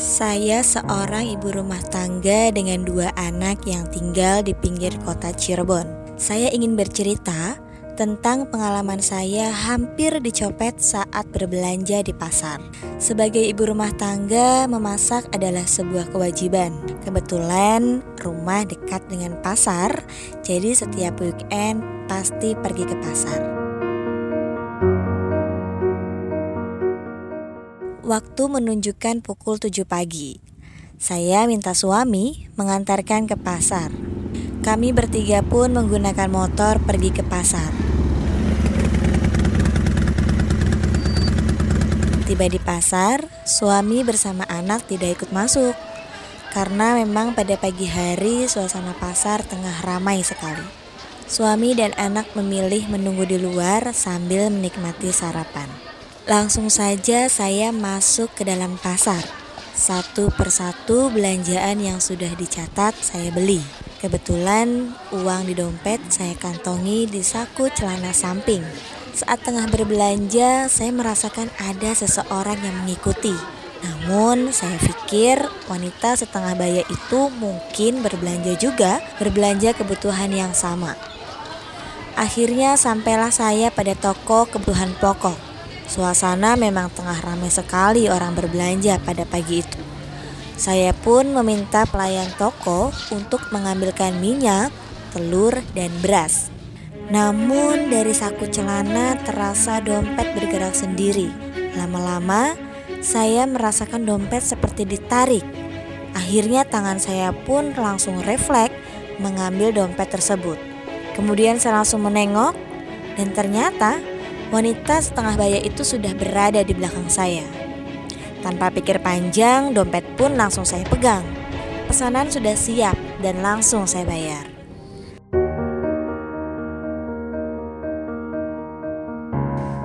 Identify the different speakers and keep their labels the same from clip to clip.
Speaker 1: Saya seorang ibu rumah tangga dengan dua anak yang tinggal di pinggir kota Cirebon. Saya ingin bercerita tentang pengalaman saya hampir dicopet saat berbelanja di pasar. Sebagai ibu rumah tangga, memasak adalah sebuah kewajiban. Kebetulan rumah dekat dengan pasar, jadi setiap weekend pasti pergi ke pasar. Waktu menunjukkan pukul 7 pagi. Saya minta suami mengantarkan ke pasar. Kami bertiga pun menggunakan motor pergi ke pasar. Tiba di pasar, suami bersama anak tidak ikut masuk karena memang pada pagi hari suasana pasar tengah ramai sekali. Suami dan anak memilih menunggu di luar sambil menikmati sarapan. Langsung saja saya masuk ke dalam pasar. Satu persatu belanjaan yang sudah dicatat saya beli. Kebetulan uang di dompet saya kantongi di saku celana samping. Saat tengah berbelanja, saya merasakan ada seseorang yang mengikuti. Namun, saya pikir wanita setengah baya itu mungkin berbelanja juga, berbelanja kebutuhan yang sama. Akhirnya sampailah saya pada toko kebutuhan pokok. Suasana memang tengah ramai sekali orang berbelanja pada pagi itu. Saya pun meminta pelayan toko untuk mengambilkan minyak, telur, dan beras. Namun dari saku celana terasa dompet bergerak sendiri. Lama-lama saya merasakan dompet seperti ditarik. Akhirnya tangan saya pun langsung refleks mengambil dompet tersebut. Kemudian saya langsung menengok dan ternyata Wanita setengah baya itu sudah berada di belakang saya. Tanpa pikir panjang, dompet pun langsung saya pegang. Pesanan sudah siap dan langsung saya bayar.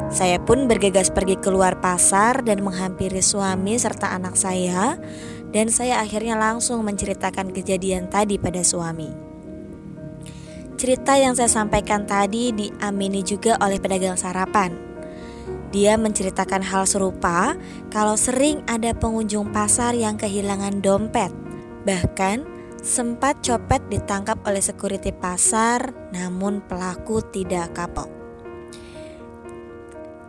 Speaker 1: Saya pun bergegas pergi keluar pasar dan menghampiri suami serta anak saya, dan saya akhirnya langsung menceritakan kejadian tadi pada suami. Cerita yang saya sampaikan tadi diamini juga oleh pedagang sarapan. Dia menceritakan hal serupa kalau sering ada pengunjung pasar yang kehilangan dompet. Bahkan sempat copet ditangkap oleh security pasar namun pelaku tidak kapok.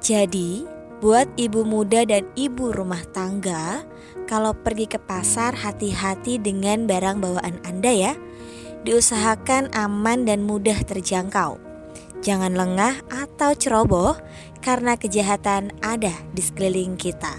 Speaker 1: Jadi, buat ibu muda dan ibu rumah tangga, kalau pergi ke pasar hati-hati dengan barang bawaan Anda ya diusahakan aman dan mudah terjangkau. Jangan lengah atau ceroboh karena kejahatan ada di sekeliling kita.